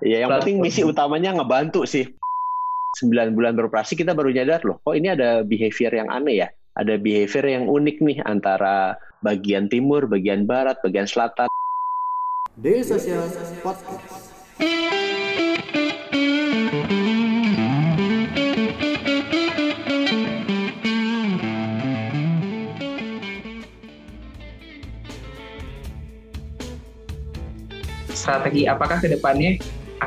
Ya yang penting misi utamanya ngebantu sih. 9 bulan beroperasi kita baru nyadar loh, kok ini ada behavior yang aneh ya. Ada behavior yang unik nih antara bagian timur, bagian barat, bagian selatan. Daily Social Podcast. strategi apakah ke depannya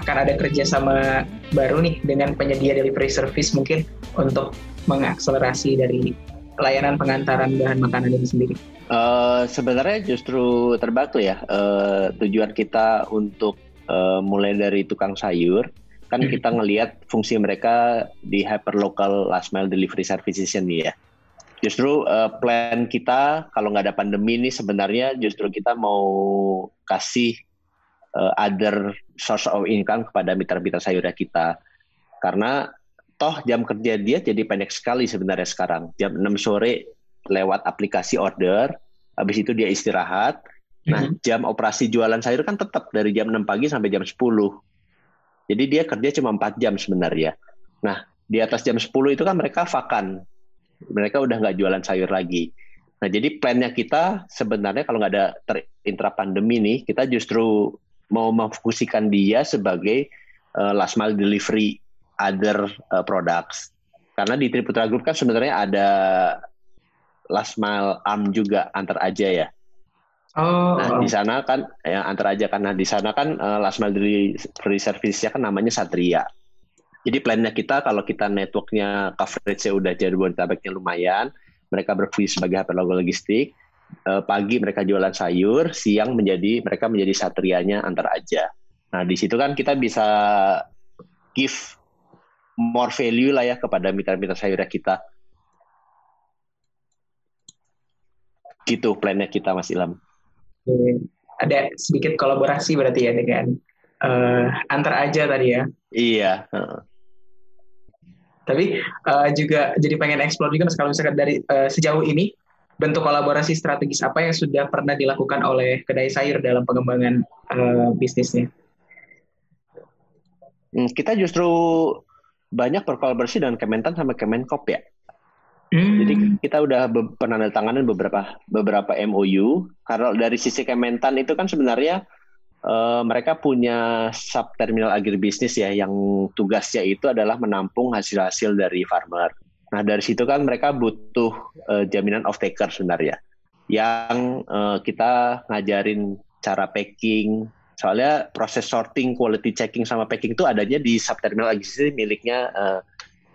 akan ada kerjasama baru nih dengan penyedia delivery service mungkin untuk mengakselerasi dari layanan pengantaran bahan makanan ini sendiri? Uh, sebenarnya justru terbalik ya uh, tujuan kita untuk uh, mulai dari tukang sayur kan hmm. kita ngelihat fungsi mereka di hyperlocal last mile delivery services ini ya. Justru uh, plan kita kalau nggak ada pandemi ini sebenarnya justru kita mau kasih uh, other source of income kepada mitra-mitra sayurnya kita. Karena toh jam kerja dia jadi pendek sekali sebenarnya sekarang. Jam 6 sore lewat aplikasi order, habis itu dia istirahat. Nah, mm-hmm. jam operasi jualan sayur kan tetap dari jam 6 pagi sampai jam 10. Jadi dia kerja cuma 4 jam sebenarnya. Nah, di atas jam 10 itu kan mereka vakan. Mereka udah nggak jualan sayur lagi. Nah, jadi plannya kita sebenarnya kalau nggak ada terintra pandemi nih, kita justru mau memfungsikan dia sebagai uh, last mile delivery other uh, products. Karena di Triputra Group kan sebenarnya ada last mile arm juga antar aja ya. Oh. Nah di sana kan ya antar aja karena di sana kan uh, last mile delivery service-nya kan namanya Satria. Jadi plannya kita kalau kita networknya coverage-nya udah jadi Jabodetabeknya lumayan, mereka berfungsi sebagai hyperlocal logistik, uh, pagi mereka jualan sayur, siang menjadi mereka menjadi satrianya antar aja. Nah di situ kan kita bisa give more value lah ya kepada mitra-mitra sayurnya kita. Gitu plannya kita Mas Ilham. Ada sedikit kolaborasi berarti ya dengan uh, antar aja tadi ya. Iya. Tapi uh, juga jadi pengen explore juga mas kalau misalkan dari uh, sejauh ini bentuk kolaborasi strategis apa yang sudah pernah dilakukan oleh kedai sayur dalam pengembangan uh, bisnisnya? Hmm, kita justru banyak berkolaborasi dengan Kementan sama Kemenkop ya. Hmm. Jadi kita udah be penandatanganan beberapa beberapa MOU. Karena dari sisi Kementan itu kan sebenarnya uh, mereka punya sub terminal agribisnis ya yang tugasnya itu adalah menampung hasil-hasil dari farmer. Nah dari situ kan mereka butuh uh, jaminan off taker sebenarnya, yang uh, kita ngajarin cara packing. Soalnya proses sorting, quality checking sama packing itu adanya di subterminal logistik miliknya uh,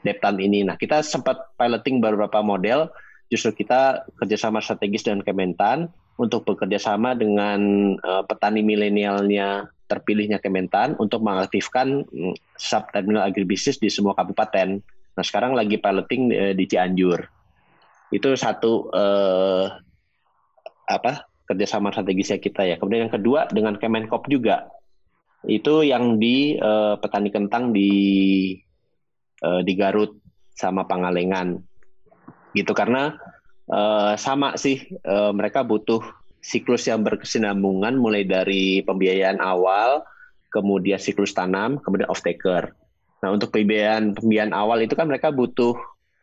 Deptan ini. Nah kita sempat piloting beberapa model, justru kita kerjasama strategis dengan Kementan untuk bekerja sama dengan uh, petani milenialnya terpilihnya Kementan untuk mengaktifkan um, subterminal agribisnis di semua kabupaten Nah sekarang lagi piloting uh, di Cianjur. Itu satu uh, apa kerjasama strategisnya kita ya. Kemudian yang kedua dengan Kemenkop juga itu yang di uh, petani kentang di uh, di Garut sama Pangalengan gitu karena uh, sama sih uh, mereka butuh siklus yang berkesinambungan mulai dari pembiayaan awal kemudian siklus tanam kemudian off taker Nah, untuk pembiayaan pembiayaan awal itu kan mereka butuh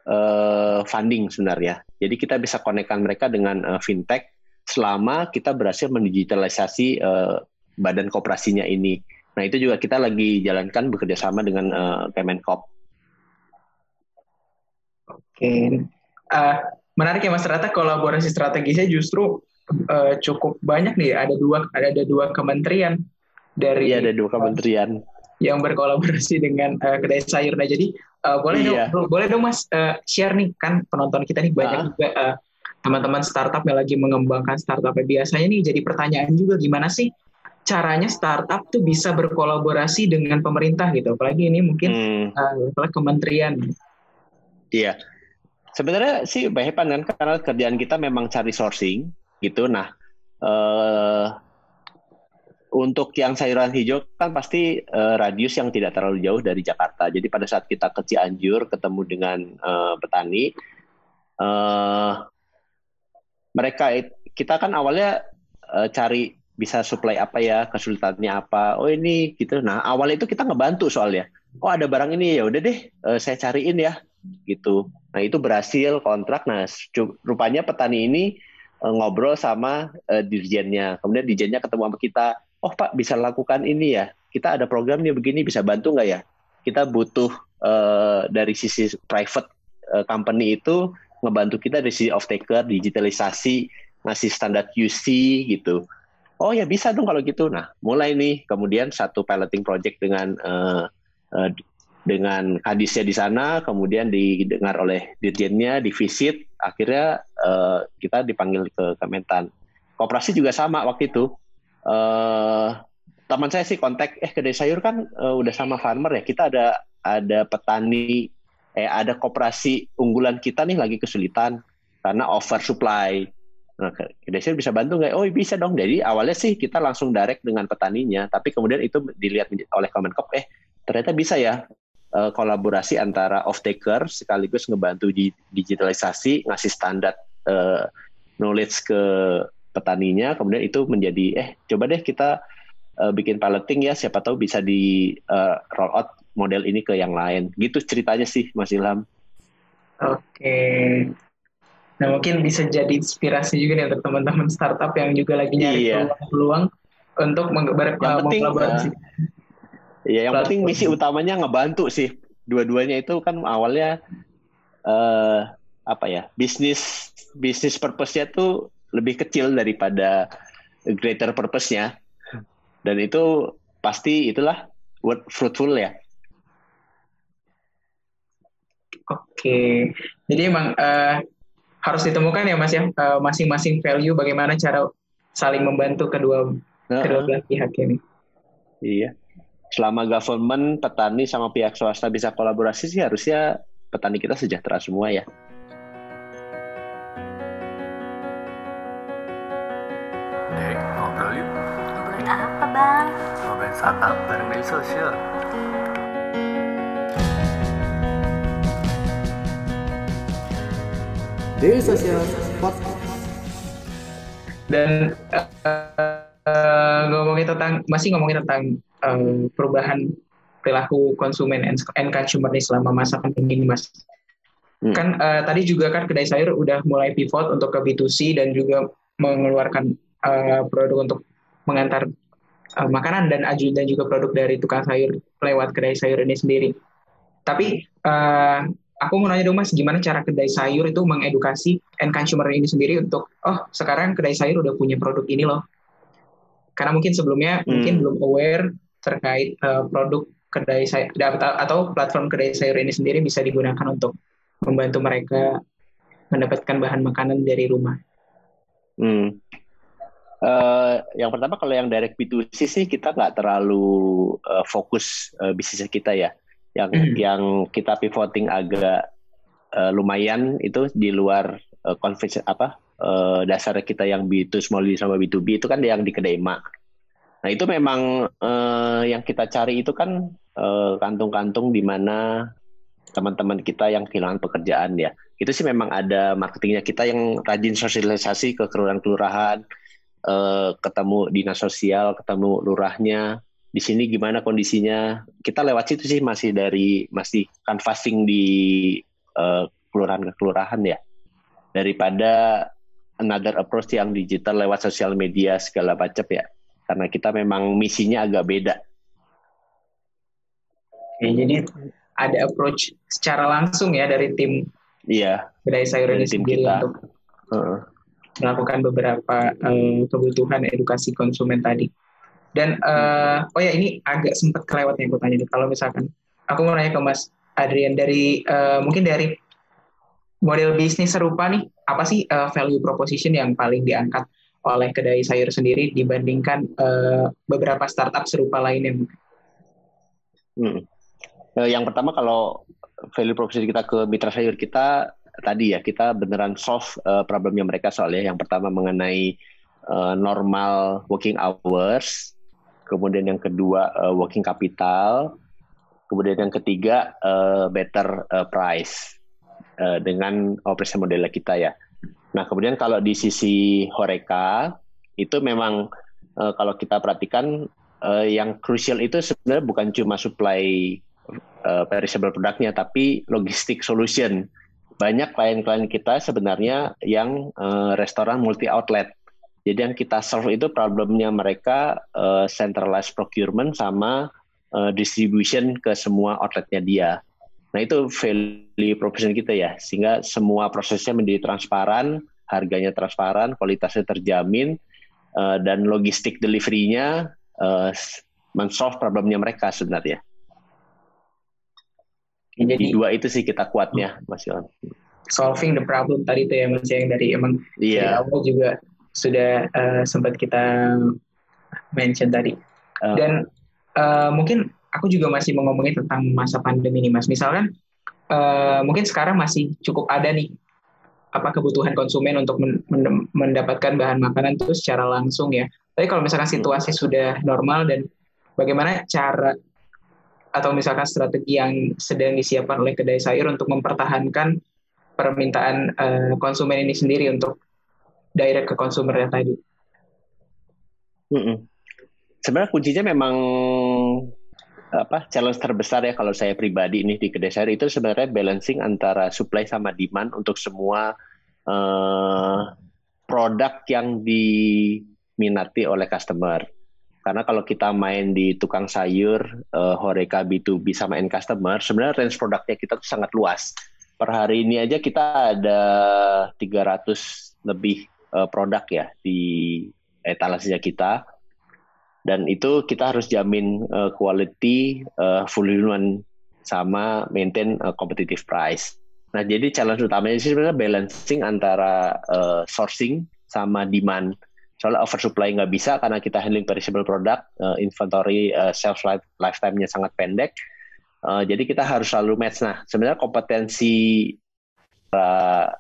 uh, funding sebenarnya. Jadi kita bisa konekkan mereka dengan uh, fintech selama kita berhasil mendigitalisasi uh, badan kooperasinya ini. Nah, itu juga kita lagi jalankan bekerja sama dengan uh, Kemenkop. Oke. Uh, menarik ya Mas Rata kolaborasi strategisnya justru uh, cukup banyak nih. Ada dua ada, ada dua kementerian dari Iya, ada dua kementerian yang berkolaborasi dengan uh, kedai sayur. Nah, jadi uh, boleh iya. dong, boleh dong Mas uh, share nih kan penonton kita nih banyak uh. juga uh, teman-teman startup yang lagi mengembangkan startup. Biasanya nih jadi pertanyaan juga gimana sih caranya startup tuh bisa berkolaborasi dengan pemerintah gitu. Apalagi ini mungkin hmm. uh, kementerian. Iya. Sebenarnya sih baik kan karena kerjaan kita memang cari sourcing gitu. Nah, uh, untuk yang sayuran hijau kan pasti uh, radius yang tidak terlalu jauh dari Jakarta. Jadi pada saat kita ke Cianjur ketemu dengan uh, petani, uh, mereka kita kan awalnya uh, cari bisa supply apa ya, kesulitannya apa. Oh ini gitu. Nah awal itu kita ngebantu soalnya. Oh ada barang ini ya udah deh, uh, saya cariin ya, gitu. Nah itu berhasil kontrak. Nah rupanya petani ini ngobrol sama uh, dirjennya. Kemudian dirjennya ketemu sama kita. Oh Pak bisa lakukan ini ya. Kita ada program nih begini bisa bantu nggak ya? Kita butuh uh, dari sisi private uh, company itu ngebantu kita dari sisi off taker, digitalisasi, ngasih standar QC gitu oh ya bisa dong kalau gitu. Nah, mulai nih kemudian satu piloting project dengan uh, uh, dengan hadisnya di sana, kemudian didengar oleh dirjennya, divisit, akhirnya uh, kita dipanggil ke Kementan. Koperasi juga sama waktu itu. Uh, teman saya sih kontak, eh kedai sayur kan uh, udah sama farmer ya, kita ada ada petani, eh ada koperasi unggulan kita nih lagi kesulitan karena over supply. Nah, Kedesir bisa bantu nggak? Oh bisa dong. Jadi awalnya sih kita langsung direct dengan petaninya, tapi kemudian itu dilihat oleh Kemenkop, eh ternyata bisa ya uh, kolaborasi antara off taker sekaligus ngebantu di digitalisasi, ngasih standar uh, knowledge ke petaninya, kemudian itu menjadi eh coba deh kita uh, bikin piloting ya, siapa tahu bisa di uh, roll out model ini ke yang lain. Gitu ceritanya sih, Mas Ilham. Oke, Nah mungkin bisa jadi inspirasi juga nih untuk teman-teman startup yang juga lagi nyari iya. peluang-peluang untuk mengkolaborasi. Iya, yang penting misi utamanya ngebantu sih. Dua-duanya itu kan awalnya uh, apa ya bisnis bisnis purpose-nya tuh lebih kecil daripada greater purpose-nya. Dan itu pasti itulah word fruitful ya. Oke, jadi emang uh, harus ditemukan ya Mas ya uh, masing-masing value bagaimana cara saling membantu kedua uh, kedua belah pihak ini. Iya. Selama government, petani sama pihak swasta bisa kolaborasi sih harusnya petani kita sejahtera semua ya. Bareng media sosial. Daily Social Podcast. Dan uh, ngomongin tentang masih ngomongin tentang uh, perubahan perilaku konsumen and, and consumer nih selama masa pandemi ini, Mas. Hmm. Kan uh, tadi juga kan kedai sayur udah mulai pivot untuk ke B2C dan juga mengeluarkan uh, produk untuk mengantar uh, makanan dan aju dan juga produk dari tukang sayur lewat kedai sayur ini sendiri. Tapi uh, aku mau nanya dong mas, gimana cara kedai sayur itu mengedukasi end consumer ini sendiri untuk, oh sekarang kedai sayur udah punya produk ini loh. Karena mungkin sebelumnya hmm. mungkin belum aware terkait uh, produk kedai sayur atau platform kedai sayur ini sendiri bisa digunakan untuk membantu mereka mendapatkan bahan makanan dari rumah. Hmm. Uh, yang pertama kalau yang direct B2C sih kita nggak terlalu uh, fokus uh, bisnisnya kita ya yang mm. yang kita pivoting agak uh, lumayan itu di luar uh, apa uh, dasar kita yang B2 small sama B2B itu kan yang di kedai mak. Nah itu memang uh, yang kita cari itu kan kantung-kantung uh, di mana teman-teman kita yang kehilangan pekerjaan ya. Itu sih memang ada marketingnya kita yang rajin sosialisasi ke kelurahan-kelurahan, uh, ketemu dinas sosial, ketemu lurahnya, di sini gimana kondisinya kita lewat situ sih masih dari masih canvassing di uh, kelurahan ke kelurahan ya daripada another approach yang digital lewat sosial media segala macam ya karena kita memang misinya agak beda. Oke, jadi ada approach secara langsung ya dari tim Iya. Kedai sayur ini sendiri kita. untuk uh. Melakukan beberapa uh, kebutuhan edukasi konsumen tadi. Dan uh, oh ya ini agak sempat kelewat nih aku tanya. Kalau misalkan aku mau nanya ke Mas Adrian dari uh, mungkin dari model bisnis serupa nih, apa sih uh, value proposition yang paling diangkat oleh kedai sayur sendiri dibandingkan uh, beberapa startup serupa lainnya? Hmm. Yang pertama kalau value proposition kita ke mitra sayur kita tadi ya kita beneran solve uh, problemnya mereka soalnya yang pertama mengenai uh, normal working hours kemudian yang kedua uh, working capital, kemudian yang ketiga uh, better uh, price uh, dengan operasi model kita ya. Nah kemudian kalau di sisi Horeca itu memang uh, kalau kita perhatikan uh, yang krusial itu sebenarnya bukan cuma supply uh, perishable produknya, tapi logistik solution. Banyak klien-klien kita sebenarnya yang uh, restoran multi outlet. Jadi yang kita solve itu problemnya mereka uh, centralized procurement sama uh, distribution ke semua outletnya dia. Nah itu value proposition kita ya, sehingga semua prosesnya menjadi transparan, harganya transparan, kualitasnya terjamin, uh, dan logistik delivery-nya uh, men-solve problemnya mereka sebenarnya. Jadi Di dua itu sih kita kuatnya, Mas Yon. Solving the problem tadi itu ya Mas yang dari emang yeah. awal juga sudah uh, sempat kita mention tadi. Uh, Dan uh, mungkin aku juga masih mau ngomongin tentang masa pandemi ini, Mas. Misalkan uh, mungkin sekarang masih cukup ada nih apa kebutuhan konsumen untuk mendapatkan bahan makanan itu secara langsung ya. Tapi kalau misalkan situasi sudah normal dan bagaimana cara atau misalkan strategi yang sedang disiapkan oleh kedai sayur untuk mempertahankan permintaan uh, konsumen ini sendiri untuk direct ke konsumer tadi. Mm -mm. Sebenarnya kuncinya memang apa challenge terbesar ya kalau saya pribadi ini di kedai sayur itu sebenarnya balancing antara supply sama demand untuk semua uh, produk yang diminati oleh customer. Karena kalau kita main di tukang sayur, uh, Horeca B2B sama end customer, sebenarnya range produknya kita tuh sangat luas. Per hari ini aja kita ada 300 lebih uh, produk ya di etalasenya kita dan itu kita harus jamin uh, quality, uh, fulfillment sama maintain uh, competitive price. Nah, jadi challenge utamanya sih sebenarnya balancing antara uh, sourcing sama demand. Soalnya oversupply nggak bisa karena kita handling perishable product, uh, inventory uh, shelf life lifetime-nya sangat pendek. Uh, jadi kita harus selalu match. Nah, sebenarnya kompetensi uh,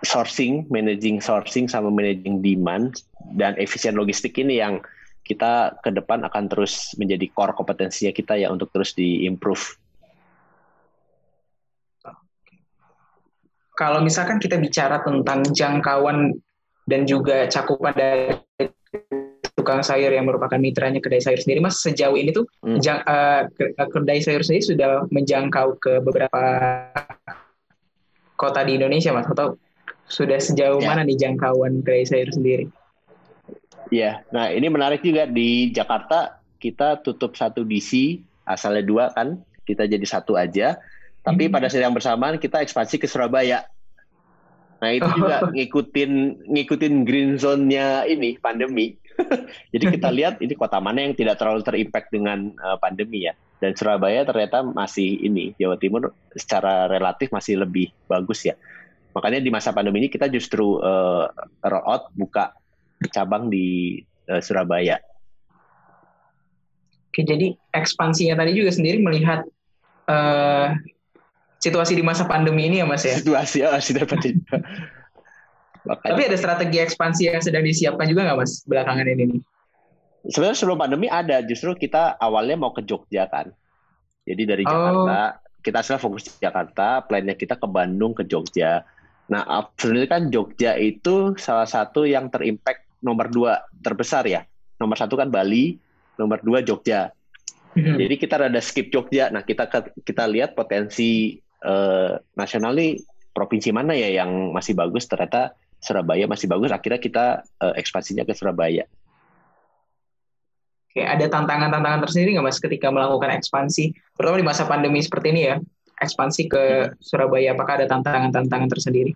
sourcing, managing sourcing sama managing demand dan efisien logistik ini yang kita ke depan akan terus menjadi core kompetensinya kita ya untuk terus di-improve. Kalau misalkan kita bicara tentang jangkauan dan juga cakupan dari tukang sayur yang merupakan mitranya kedai sayur sendiri, Mas sejauh ini tuh hmm. jang, uh, kedai sayur sendiri sudah menjangkau ke beberapa kota di Indonesia, Mas, atau sudah sejauh ya. mana nih jangkauan kedai sayur sendiri? Iya, nah ini menarik juga di Jakarta kita tutup satu DC, asalnya dua kan, kita jadi satu aja. Tapi hmm. pada saat yang bersamaan kita ekspansi ke Surabaya. Nah itu juga ngikutin ngikutin green zone-nya ini pandemi. jadi kita lihat ini kota mana yang tidak terlalu terimpact dengan uh, pandemi ya. Dan Surabaya ternyata masih ini Jawa Timur secara relatif masih lebih bagus ya. Makanya di masa pandemi ini kita justru uh, roll out buka cabang di uh, Surabaya. Oke, jadi ekspansinya tadi juga sendiri melihat uh, situasi di masa pandemi ini ya Mas ya? Situasi ya masih dapat Tapi ada strategi ekspansi yang sedang disiapkan juga nggak Mas belakangan ini nih? Sebenarnya sebelum pandemi ada, justru kita awalnya mau ke Jogja kan. Jadi dari oh. Jakarta, kita sekarang fokus di Jakarta, plannya kita ke Bandung, ke Jogja. Nah, sebenarnya kan Jogja itu salah satu yang terimpact nomor dua terbesar ya. Nomor satu kan Bali, nomor dua Jogja. Hmm. Jadi kita rada skip Jogja. Nah, kita kita lihat potensi eh, nasional nih provinsi mana ya yang masih bagus. Ternyata Surabaya masih bagus. Akhirnya kita eh, ekspansinya ke Surabaya. Oke, ada tantangan-tantangan tersendiri nggak mas ketika melakukan ekspansi, terutama di masa pandemi seperti ini ya? ekspansi ke hmm. Surabaya? Apakah ada tantangan-tantangan tersendiri?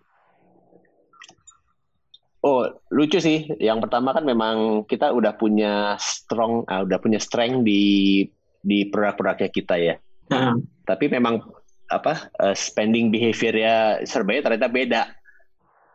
Oh, lucu sih. Yang pertama kan memang kita udah punya strong, uh, udah punya strength di di produk-produknya kita ya. Uh. Tapi memang apa uh, spending behavior ya Surabaya ternyata beda.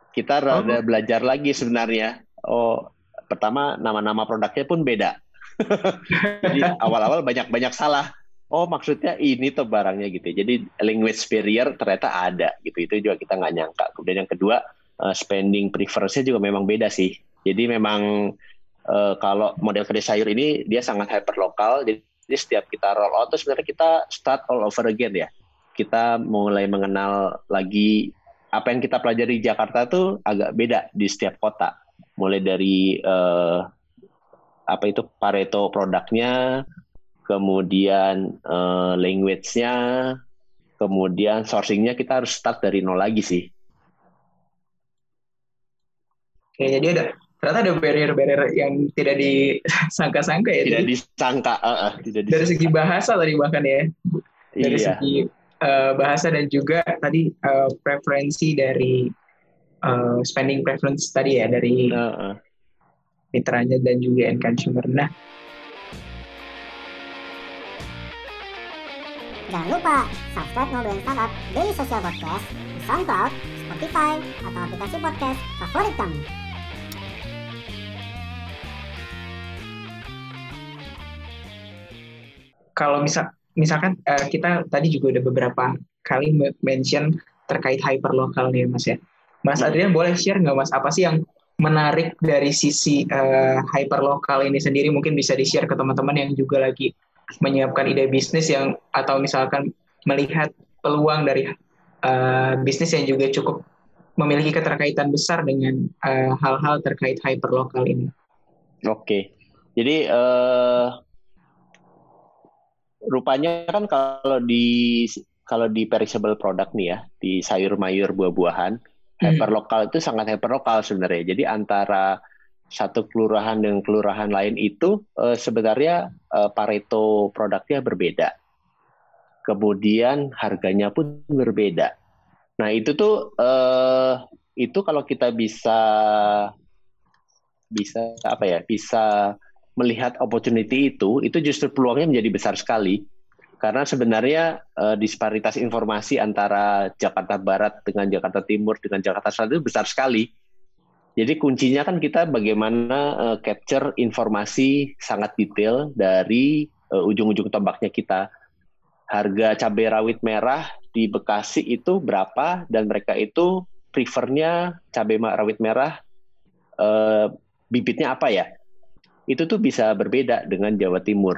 Kita rada oh. belajar lagi sebenarnya. Oh, pertama nama-nama produknya pun beda. Jadi awal-awal banyak-banyak salah oh maksudnya ini tuh barangnya gitu. Ya. Jadi language barrier ternyata ada gitu. Itu juga kita nggak nyangka. Kemudian yang kedua uh, spending preference-nya juga memang beda sih. Jadi memang uh, kalau model kedai sayur ini dia sangat hyper lokal. Jadi, setiap kita roll out tuh sebenarnya kita start all over again ya. Kita mulai mengenal lagi apa yang kita pelajari di Jakarta tuh agak beda di setiap kota. mulai dari uh, apa itu Pareto produknya, kemudian uh, language-nya, kemudian sourcing-nya kita harus start dari nol lagi sih. Oke, jadi ada ternyata ada barrier-barrier yang tidak disangka-sangka ya. Tidak disangka, uh, uh, tidak disangka. Dari segi bahasa tadi bahkan ya. Dari iya. segi uh, bahasa dan juga tadi uh, preferensi dari uh, spending preference tadi ya dari uh, uh. mitranya dan juga end consumer. Nah, Jangan lupa subscribe Ngobrolin Startup Daily Social Podcast di SoundCloud, Spotify, atau aplikasi podcast favorit kamu. Kalau misal misalkan uh, kita tadi juga udah beberapa kali mention terkait hyperlokal nih Mas ya. Mas Adrian boleh share nggak Mas apa sih yang menarik dari sisi uh, hyperlokal ini sendiri mungkin bisa di-share ke teman-teman yang juga lagi menyiapkan ide bisnis yang atau misalkan melihat peluang dari uh, bisnis yang juga cukup memiliki keterkaitan besar dengan hal-hal uh, terkait hyperlokal ini. Oke, jadi uh, rupanya kan kalau di kalau di perishable product nih ya, di sayur mayur buah-buahan, hmm. hyperlokal itu sangat hyperlokal sebenarnya. Jadi antara satu kelurahan dengan kelurahan lain itu uh, sebenarnya uh, Pareto produknya berbeda. Kemudian harganya pun berbeda. Nah itu tuh uh, itu kalau kita bisa bisa apa ya bisa melihat opportunity itu, itu justru peluangnya menjadi besar sekali. Karena sebenarnya uh, disparitas informasi antara Jakarta Barat dengan Jakarta Timur dengan Jakarta Selatan itu besar sekali. Jadi kuncinya kan kita bagaimana uh, capture informasi sangat detail dari uh, ujung-ujung tombaknya kita. Harga cabai rawit merah di Bekasi itu berapa dan mereka itu prefernya cabai rawit merah uh, bibitnya apa ya? Itu tuh bisa berbeda dengan Jawa Timur,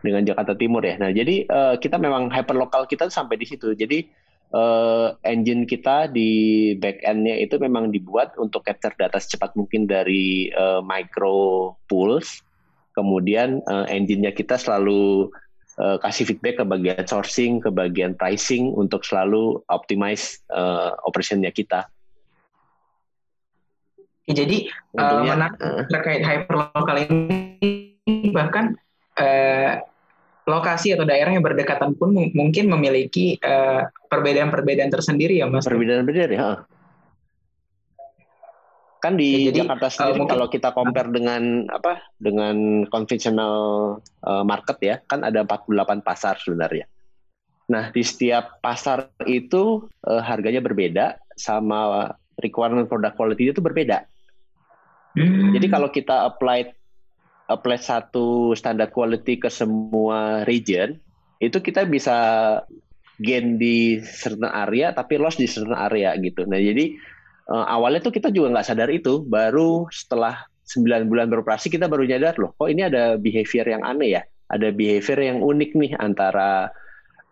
dengan Jakarta Timur ya. Nah, jadi uh, kita memang hyperlokal kita sampai di situ. Jadi uh, engine kita di back end-nya itu memang dibuat untuk capture data secepat mungkin dari uh, micro pools. Kemudian uh, engine-nya kita selalu uh, kasih feedback ke bagian sourcing, ke bagian pricing untuk selalu optimize uh, operation-nya kita. Ya, jadi uh, menarik uh. terkait hyperlokal ini bahkan uh, lokasi atau daerah yang berdekatan pun mungkin memiliki perbedaan-perbedaan uh, tersendiri ya mas. Perbedaan-perbedaan ya. Kan di ya, jadi, Jakarta sendiri uh, kalau kita compare dengan apa dengan konvensional uh, market ya kan ada 48 pasar sebenarnya. Nah di setiap pasar itu uh, harganya berbeda sama requirement product quality itu berbeda. Hmm. Jadi kalau kita apply apply satu standar quality ke semua region, itu kita bisa gain di certain area tapi loss di certain area gitu. Nah jadi uh, awalnya tuh kita juga nggak sadar itu, baru setelah 9 bulan beroperasi kita baru nyadar loh, kok ini ada behavior yang aneh ya, ada behavior yang unik nih antara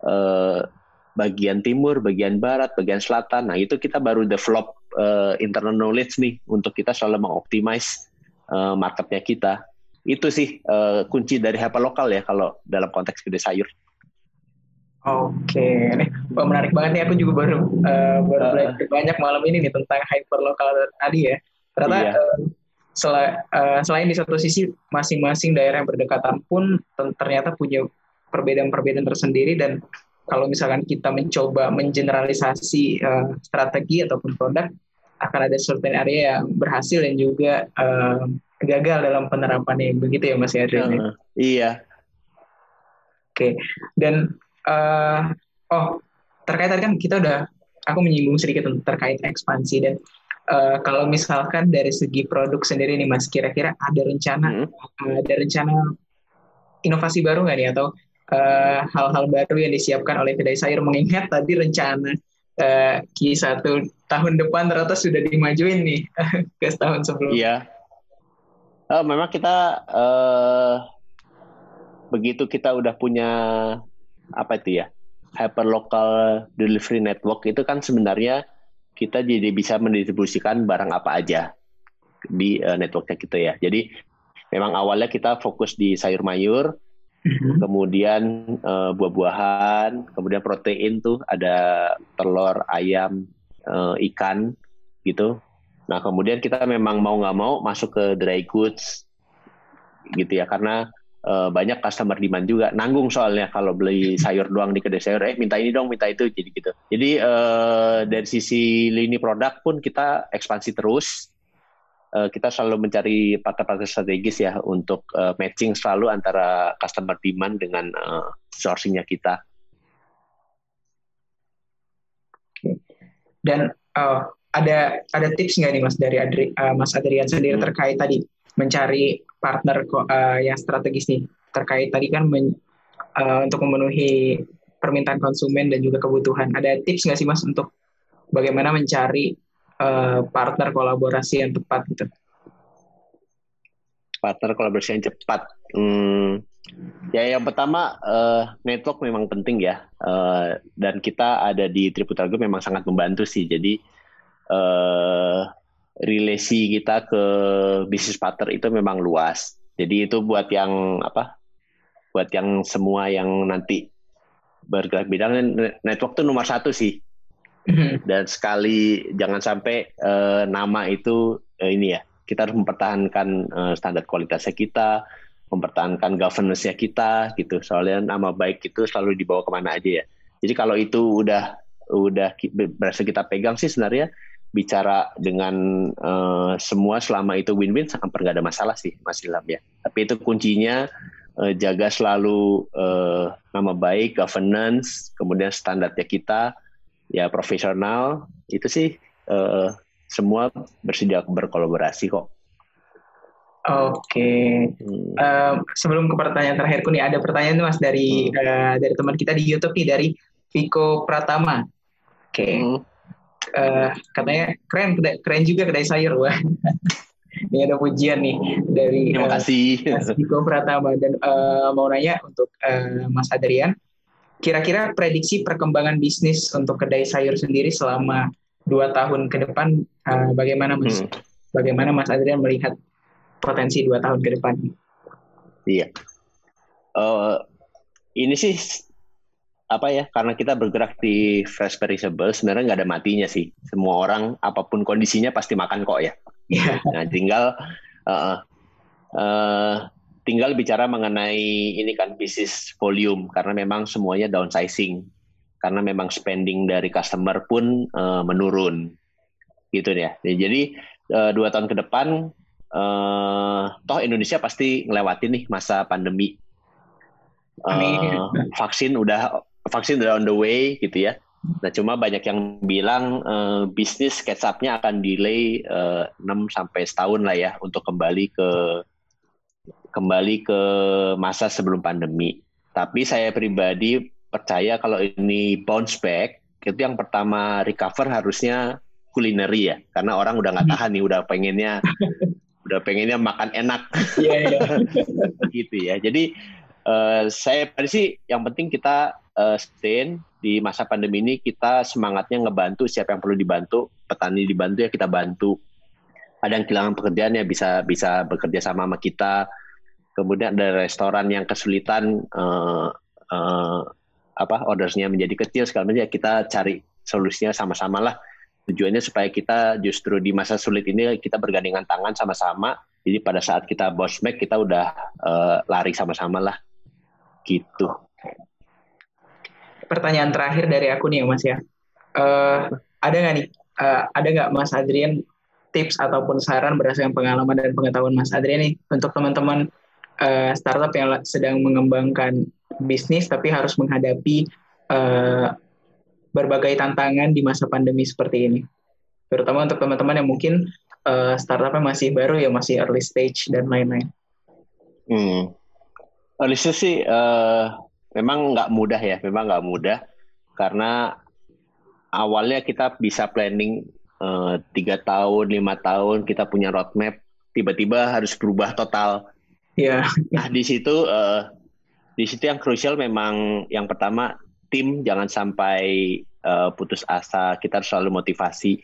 uh, bagian timur, bagian barat, bagian selatan. Nah itu kita baru develop uh, internal knowledge nih untuk kita selalu mengoptimize uh, marketnya kita. Itu sih uh, kunci dari lokal ya kalau dalam konteks gede sayur. Oke, nih menarik banget nih. Aku juga baru uh, baru uh, belajar banyak malam ini nih tentang lokal tadi ya. Ternyata iya. uh, sel uh, selain di satu sisi masing-masing daerah yang berdekatan pun ternyata punya perbedaan-perbedaan tersendiri dan kalau misalkan kita mencoba mengeneralisasi uh, strategi ataupun produk akan ada certain area yang berhasil dan juga uh, gagal dalam penerapannya. Begitu ya Mas Adrian uh, iya. Oke. Okay. dan uh, oh terkait tadi kan kita udah aku menyinggung sedikit terkait ekspansi dan uh, kalau misalkan dari segi produk sendiri nih Mas kira-kira ada rencana hmm. ada rencana inovasi baru nggak nih? Atau hal-hal uh, baru yang disiapkan oleh kedai sayur mengingat tadi rencana uh, Q1 tahun depan ternyata sudah dimajuin nih ke tahun sebelumnya. Iya. Uh, memang kita uh, begitu kita udah punya apa itu ya hyperlocal delivery network itu kan sebenarnya kita jadi bisa mendistribusikan barang apa aja di uh, networknya kita ya. Jadi memang awalnya kita fokus di sayur mayur, mm-hmm. kemudian uh, buah-buahan, kemudian protein tuh ada telur, ayam, uh, ikan gitu. Nah kemudian kita memang mau nggak mau masuk ke dry goods gitu ya karena uh, banyak customer demand juga nanggung soalnya kalau beli sayur doang di kedai sayur eh minta ini dong minta itu jadi gitu jadi uh, dari sisi lini produk pun kita ekspansi terus uh, kita selalu mencari partner-partner strategis ya untuk uh, matching selalu antara customer demand dengan uh, sourcingnya kita dan uh, ada ada tips nggak nih mas dari Adri, uh, Mas Adrian sendiri hmm. terkait tadi mencari partner uh, yang strategis nih terkait tadi kan men, uh, untuk memenuhi permintaan konsumen dan juga kebutuhan. Ada tips nggak sih mas untuk bagaimana mencari uh, partner kolaborasi yang tepat gitu? Partner kolaborasi yang cepat. Hmm, ya yang pertama uh, network memang penting ya uh, dan kita ada di Triputra Group memang sangat membantu sih. Jadi uh, relasi kita ke bisnis partner itu memang luas. Jadi itu buat yang apa? Buat yang semua yang nanti bergerak bidang network itu nomor satu sih. Mm-hmm. Dan sekali jangan sampai uh, nama itu uh, ini ya kita harus mempertahankan uh, standar kualitasnya kita, mempertahankan governance-nya kita gitu. Soalnya nama baik itu selalu dibawa ke mana aja ya. Jadi kalau itu udah udah berhasil kita pegang sih sebenarnya bicara dengan uh, semua selama itu win-win hampir nggak ada masalah sih Mas Ilham ya. Tapi itu kuncinya uh, jaga selalu uh, nama baik, governance, kemudian standarnya kita ya profesional itu sih uh, semua bersedia berkolaborasi kok. Oke, okay. hmm. uh, sebelum ke pertanyaan terakhirku nih ada pertanyaan mas dari hmm. uh, dari teman kita di YouTube nih dari Viko Pratama. Oke. Okay. Hmm uh, katanya keren keren juga kedai sayur wah ini ada pujian nih dari terima kasih uh, Mas Diko Pratama dan uh, mau nanya untuk uh, Mas Adrian kira-kira prediksi perkembangan bisnis untuk kedai sayur sendiri selama dua tahun ke depan uh, bagaimana Mas? Hmm. bagaimana Mas Adrian melihat potensi dua tahun ke depan? Iya. Uh, ini sih apa ya karena kita bergerak di fresh perishable sebenarnya nggak ada matinya sih. Semua orang apa pun kondisinya pasti makan kok ya. Yeah. nah tinggal uh, uh, tinggal bicara mengenai ini kan bisnis volume karena memang semuanya downsizing. Karena memang spending dari customer pun uh, menurun. Gitu ya jadi uh, dua tahun ke depan uh, toh Indonesia pasti ngelewatin nih masa pandemi. Uh, vaksin udah vaksin udah on the way gitu ya. Nah, cuma banyak yang bilang uh, bisnis kecapnya akan delay uh, eh, 6 sampai setahun lah ya untuk kembali ke kembali ke masa sebelum pandemi. Tapi saya pribadi percaya kalau ini bounce back, itu yang pertama recover harusnya kulineri ya, karena orang udah nggak tahan nih, udah pengennya udah pengennya makan enak. Iya, iya. gitu ya. Jadi uh, saya sih yang penting kita uh, Stain di masa pandemi ini kita semangatnya ngebantu siapa yang perlu dibantu petani dibantu ya kita bantu ada yang kehilangan pekerjaan ya bisa bisa bekerja sama sama kita. Kemudian ada restoran yang kesulitan uh, uh, apa ordersnya menjadi kecil sekali macam ya kita cari solusinya sama-sama lah. Tujuannya supaya kita justru di masa sulit ini kita bergandengan tangan sama-sama. Jadi pada saat kita bounce back kita udah uh, lari sama-sama lah. Gitu. Pertanyaan terakhir dari aku nih Mas ya. Uh, ada nggak nih, uh, ada nggak Mas Adrian tips ataupun saran berdasarkan pengalaman dan pengetahuan Mas Adrian nih untuk teman-teman uh, startup yang sedang mengembangkan bisnis tapi harus menghadapi uh, berbagai tantangan di masa pandemi seperti ini. Terutama untuk teman-teman yang mungkin uh, startupnya masih baru ya masih early stage dan lain-lain. Hmm. Early stage sih uh, memang nggak mudah ya, memang nggak mudah karena awalnya kita bisa planning tiga uh, tahun, lima tahun kita punya roadmap, tiba-tiba harus berubah total. Iya. Yeah. Nah di situ uh, di situ yang krusial memang yang pertama tim jangan sampai uh, putus asa, kita harus selalu motivasi.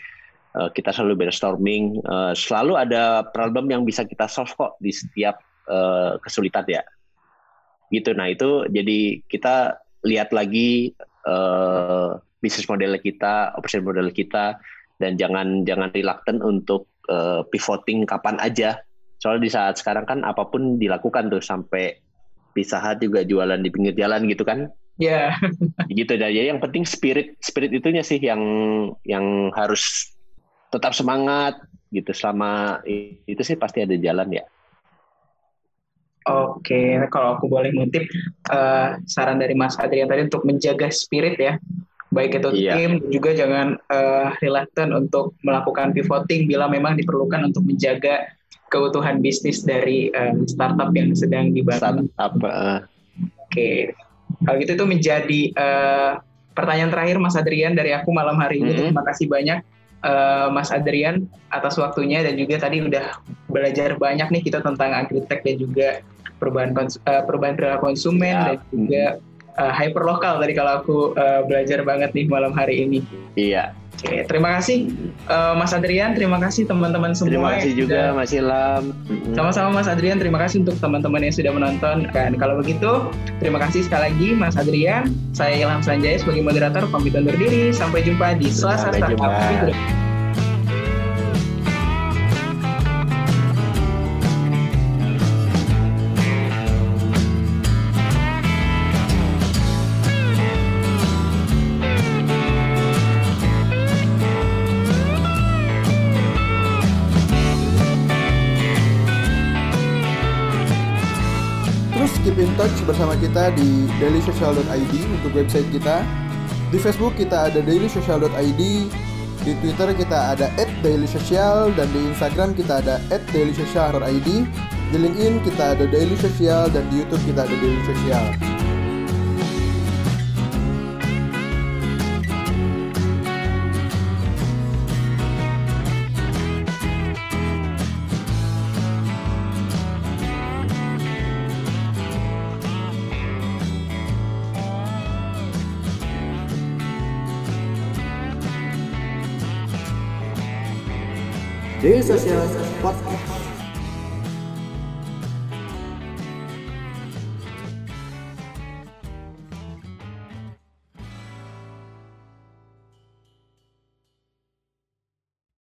uh, kita selalu brainstorming. Uh, selalu ada problem yang bisa kita solve kok di setiap uh, kesulitan ya. Gitu. Nah itu jadi kita lihat lagi uh, bisnis model kita, operasi model kita, dan jangan jangan reluctant untuk uh, pivoting kapan aja. Soalnya di saat sekarang kan apa pun dilakukan tuh sampai Pizza juga jualan di pinggir jalan gitu kan. Iya. Yeah. gitu dan ya yang penting spirit spirit itunya sih yang yang harus tetap semangat gitu selama itu sih pasti ada jalan ya. Oke, kalau aku boleh ngutip uh, saran dari Mas Adrian tadi untuk menjaga spirit ya, baik itu iya. tim juga jangan uh, reluctant untuk melakukan pivoting bila memang diperlukan untuk menjaga keutuhan bisnis dari um, startup yang sedang dibangun. Startup. Uh. Oke, kalau gitu itu menjadi uh, pertanyaan terakhir Mas Adrian dari aku malam hari ini. Mm -hmm. Terima kasih banyak uh, Mas Adrian atas waktunya dan juga tadi udah belajar banyak nih kita tentang agritek dan juga perubahan kons uh, perubahan perilaku konsumen ya. dan juga uh, hyperlokal tadi kalau aku uh, belajar banget nih malam hari ini. Iya. Oke, terima kasih uh, Mas Adrian, terima kasih teman-teman semua. Terima kasih juga dan... Mas Ilham. Sama-sama Mas Adrian, terima kasih untuk teman-teman yang sudah menonton. Dan kalau begitu, terima kasih sekali lagi Mas Adrian. Saya Ilham Sanjaya sebagai moderator pamit undur diri. Sampai jumpa di Selasa Startup. Bersama kita di dailysocial.id untuk website kita. Di Facebook kita ada dailysocial.id, di Twitter kita ada @dailysocial dan di Instagram kita ada @dailysocial.id. Di LinkedIn kita ada Daily Social dan di YouTube kita ada Daily Social. Daily Social Podcast.